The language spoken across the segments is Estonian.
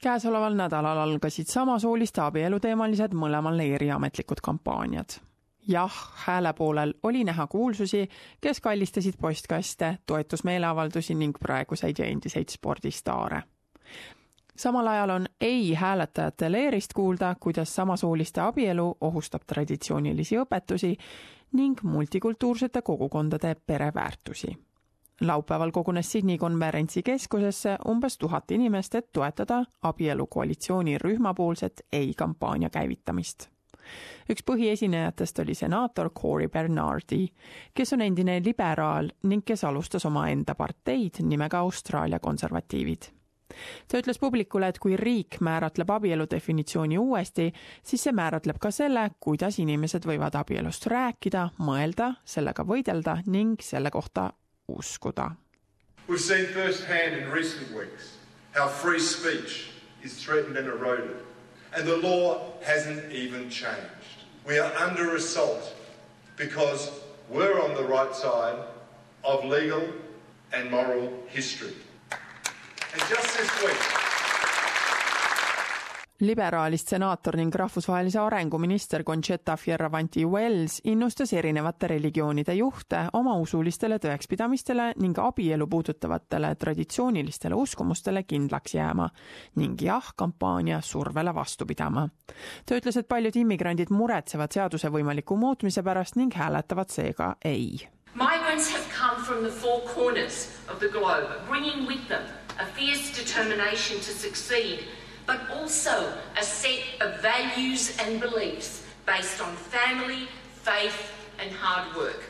käesoleval nädalal algasid samasooliste abielu teemalised mõlemal eriametlikud kampaaniad. jah, hääle poolel oli näha kuulsusi, kes kallistasid postkaste, toetusmeeleavaldusi ning praeguseid ja endiseid spordistaare samal ajal on ei hääletajate leerist kuulda, kuidas samasooliste abielu ohustab traditsioonilisi õpetusi ning multikultuursete kogukondade pereväärtusi laupäeval kogunes Sydney konverentsikeskusesse umbes tuhat inimest, et toetada abielukoalitsiooni rühmapoolset ei-kampaania käivitamist. üks põhiesinejatest oli senaator Cory Bernardi, kes on endine liberaal ning kes alustas omaenda parteid nimega Austraalia konservatiivid ta ütles publikule, et kui riik määratleb abielu definitsiooni uuesti, siis see määratleb ka selle, kuidas inimesed võivad abielust rääkida, mõelda, sellega võidelda ning selle kohta We've seen firsthand in recent weeks how free speech is threatened and eroded, and the law hasn't even changed. We are under assault because we're on the right side of legal and moral history. And just this week, liberaalist senaator ning rahvusvahelise arengu minister Conchetta Fierravanti Wells innustas erinevate religioonide juhte oma usulistele tõekspidamistele ning abielu puudutavatele traditsioonilistele uskumustele kindlaks jääma ning jah-kampaania survele vastu pidama. ta ütles, et paljud immigrandid muretsevad seaduse võimaliku muutmise pärast ning hääletavad seega ei. Migrants have come from the four corners of the globe, bringing with them a fierce determination to succeed but also a set of values and beliefs based on family, faith, and hard work.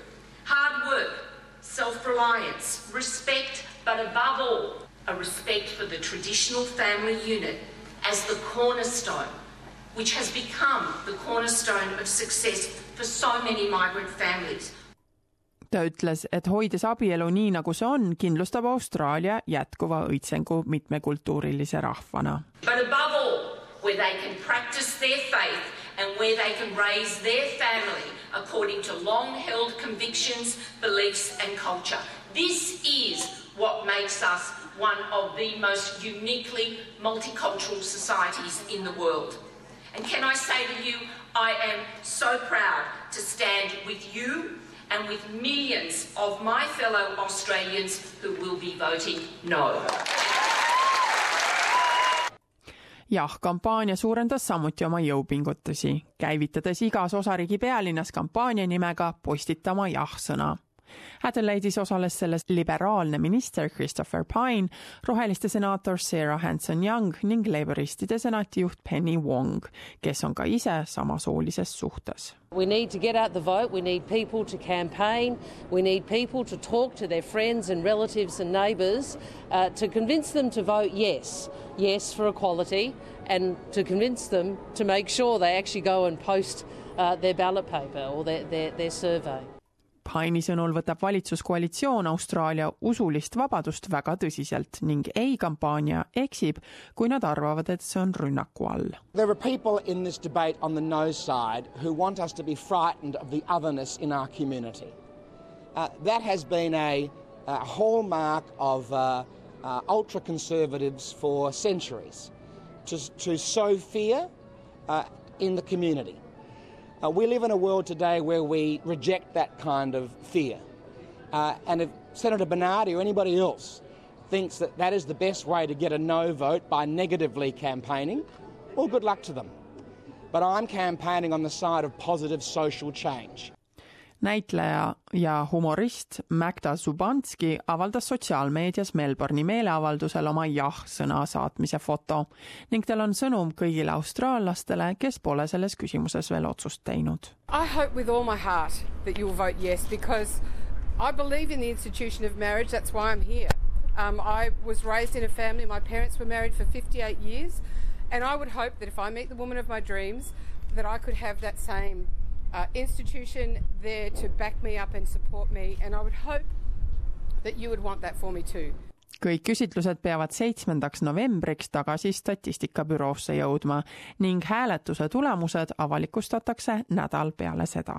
Hard work, self reliance, respect, but above all, a respect for the traditional family unit as the cornerstone, which has become the cornerstone of success for so many migrant families. Ta ütles, et hoides abielu nii, nagu see on, kindlustab Austraalia jätkuva õitsengu mitmekultuurilise rahvana. But above all, where they can practice their faith and where they can raise their family according to long-held convictions, beliefs and culture. This is what makes us one of the most uniquely multicultural societies in the world. And can I say to you, I am so proud to stand with you and with millions of my fellow Australians who will be voting no. jah, kampaania suurendas samuti oma jõupingutusi, käivitades igas osariigi pealinnas kampaania nimega Postitama jah-sõna Adelaide'is osales selles liberaalne minister Christopher Pine, roheliste senaator Sarah Hanson-Young ning laboristide senati juht Penny Wong, kes on ka ise samasoolises suhtes. We need to get out the vote, we need people to campaign, we need people to talk to their friends and relatives and neighbours uh, to convince them to vote yes, yes for equality, and to convince them to make sure they actually go and post uh, their ballot paper or their, their, their survey. Paini sõnul võtab valitsuskoalitsioon Austraalia usulist vabadust väga tõsiselt ning ei-kampaania eksib, kui nad arvavad, et see on rünnaku all. There are people in this debate on the no side who want us to be frightened of the otherness in our community. Uh, that has been a, a hallmark of uh, uh, ultra conservatives for centuries to, to sow fear uh, in the community. Uh, we live in a world today where we reject that kind of fear. Uh, and if Senator Bernardi or anybody else thinks that that is the best way to get a no vote by negatively campaigning, well, good luck to them. But I'm campaigning on the side of positive social change. Näitleja ja humorist Magda Zubanski avaldas sotsiaalmeedias Melbourne'i meeleavaldusel oma jah-sõna saatmise foto ning tal on sõnum kõigile austraallastele, kes pole selles küsimuses veel otsust teinud. I hope with all my heart that you will vote yes because I believe in the institution of marriage, that's why I'm here. Um, I was raised in a family, my parents were married for 58 years, and I would hope that if I meet the woman of my dreams, that I could have that same uh, institution there to back me up and support me, and I would hope that you would want that for me too. kõik küsitlused peavad seitsmendaks novembriks tagasi statistikabüroosse jõudma ning hääletuse tulemused avalikustatakse nädal peale seda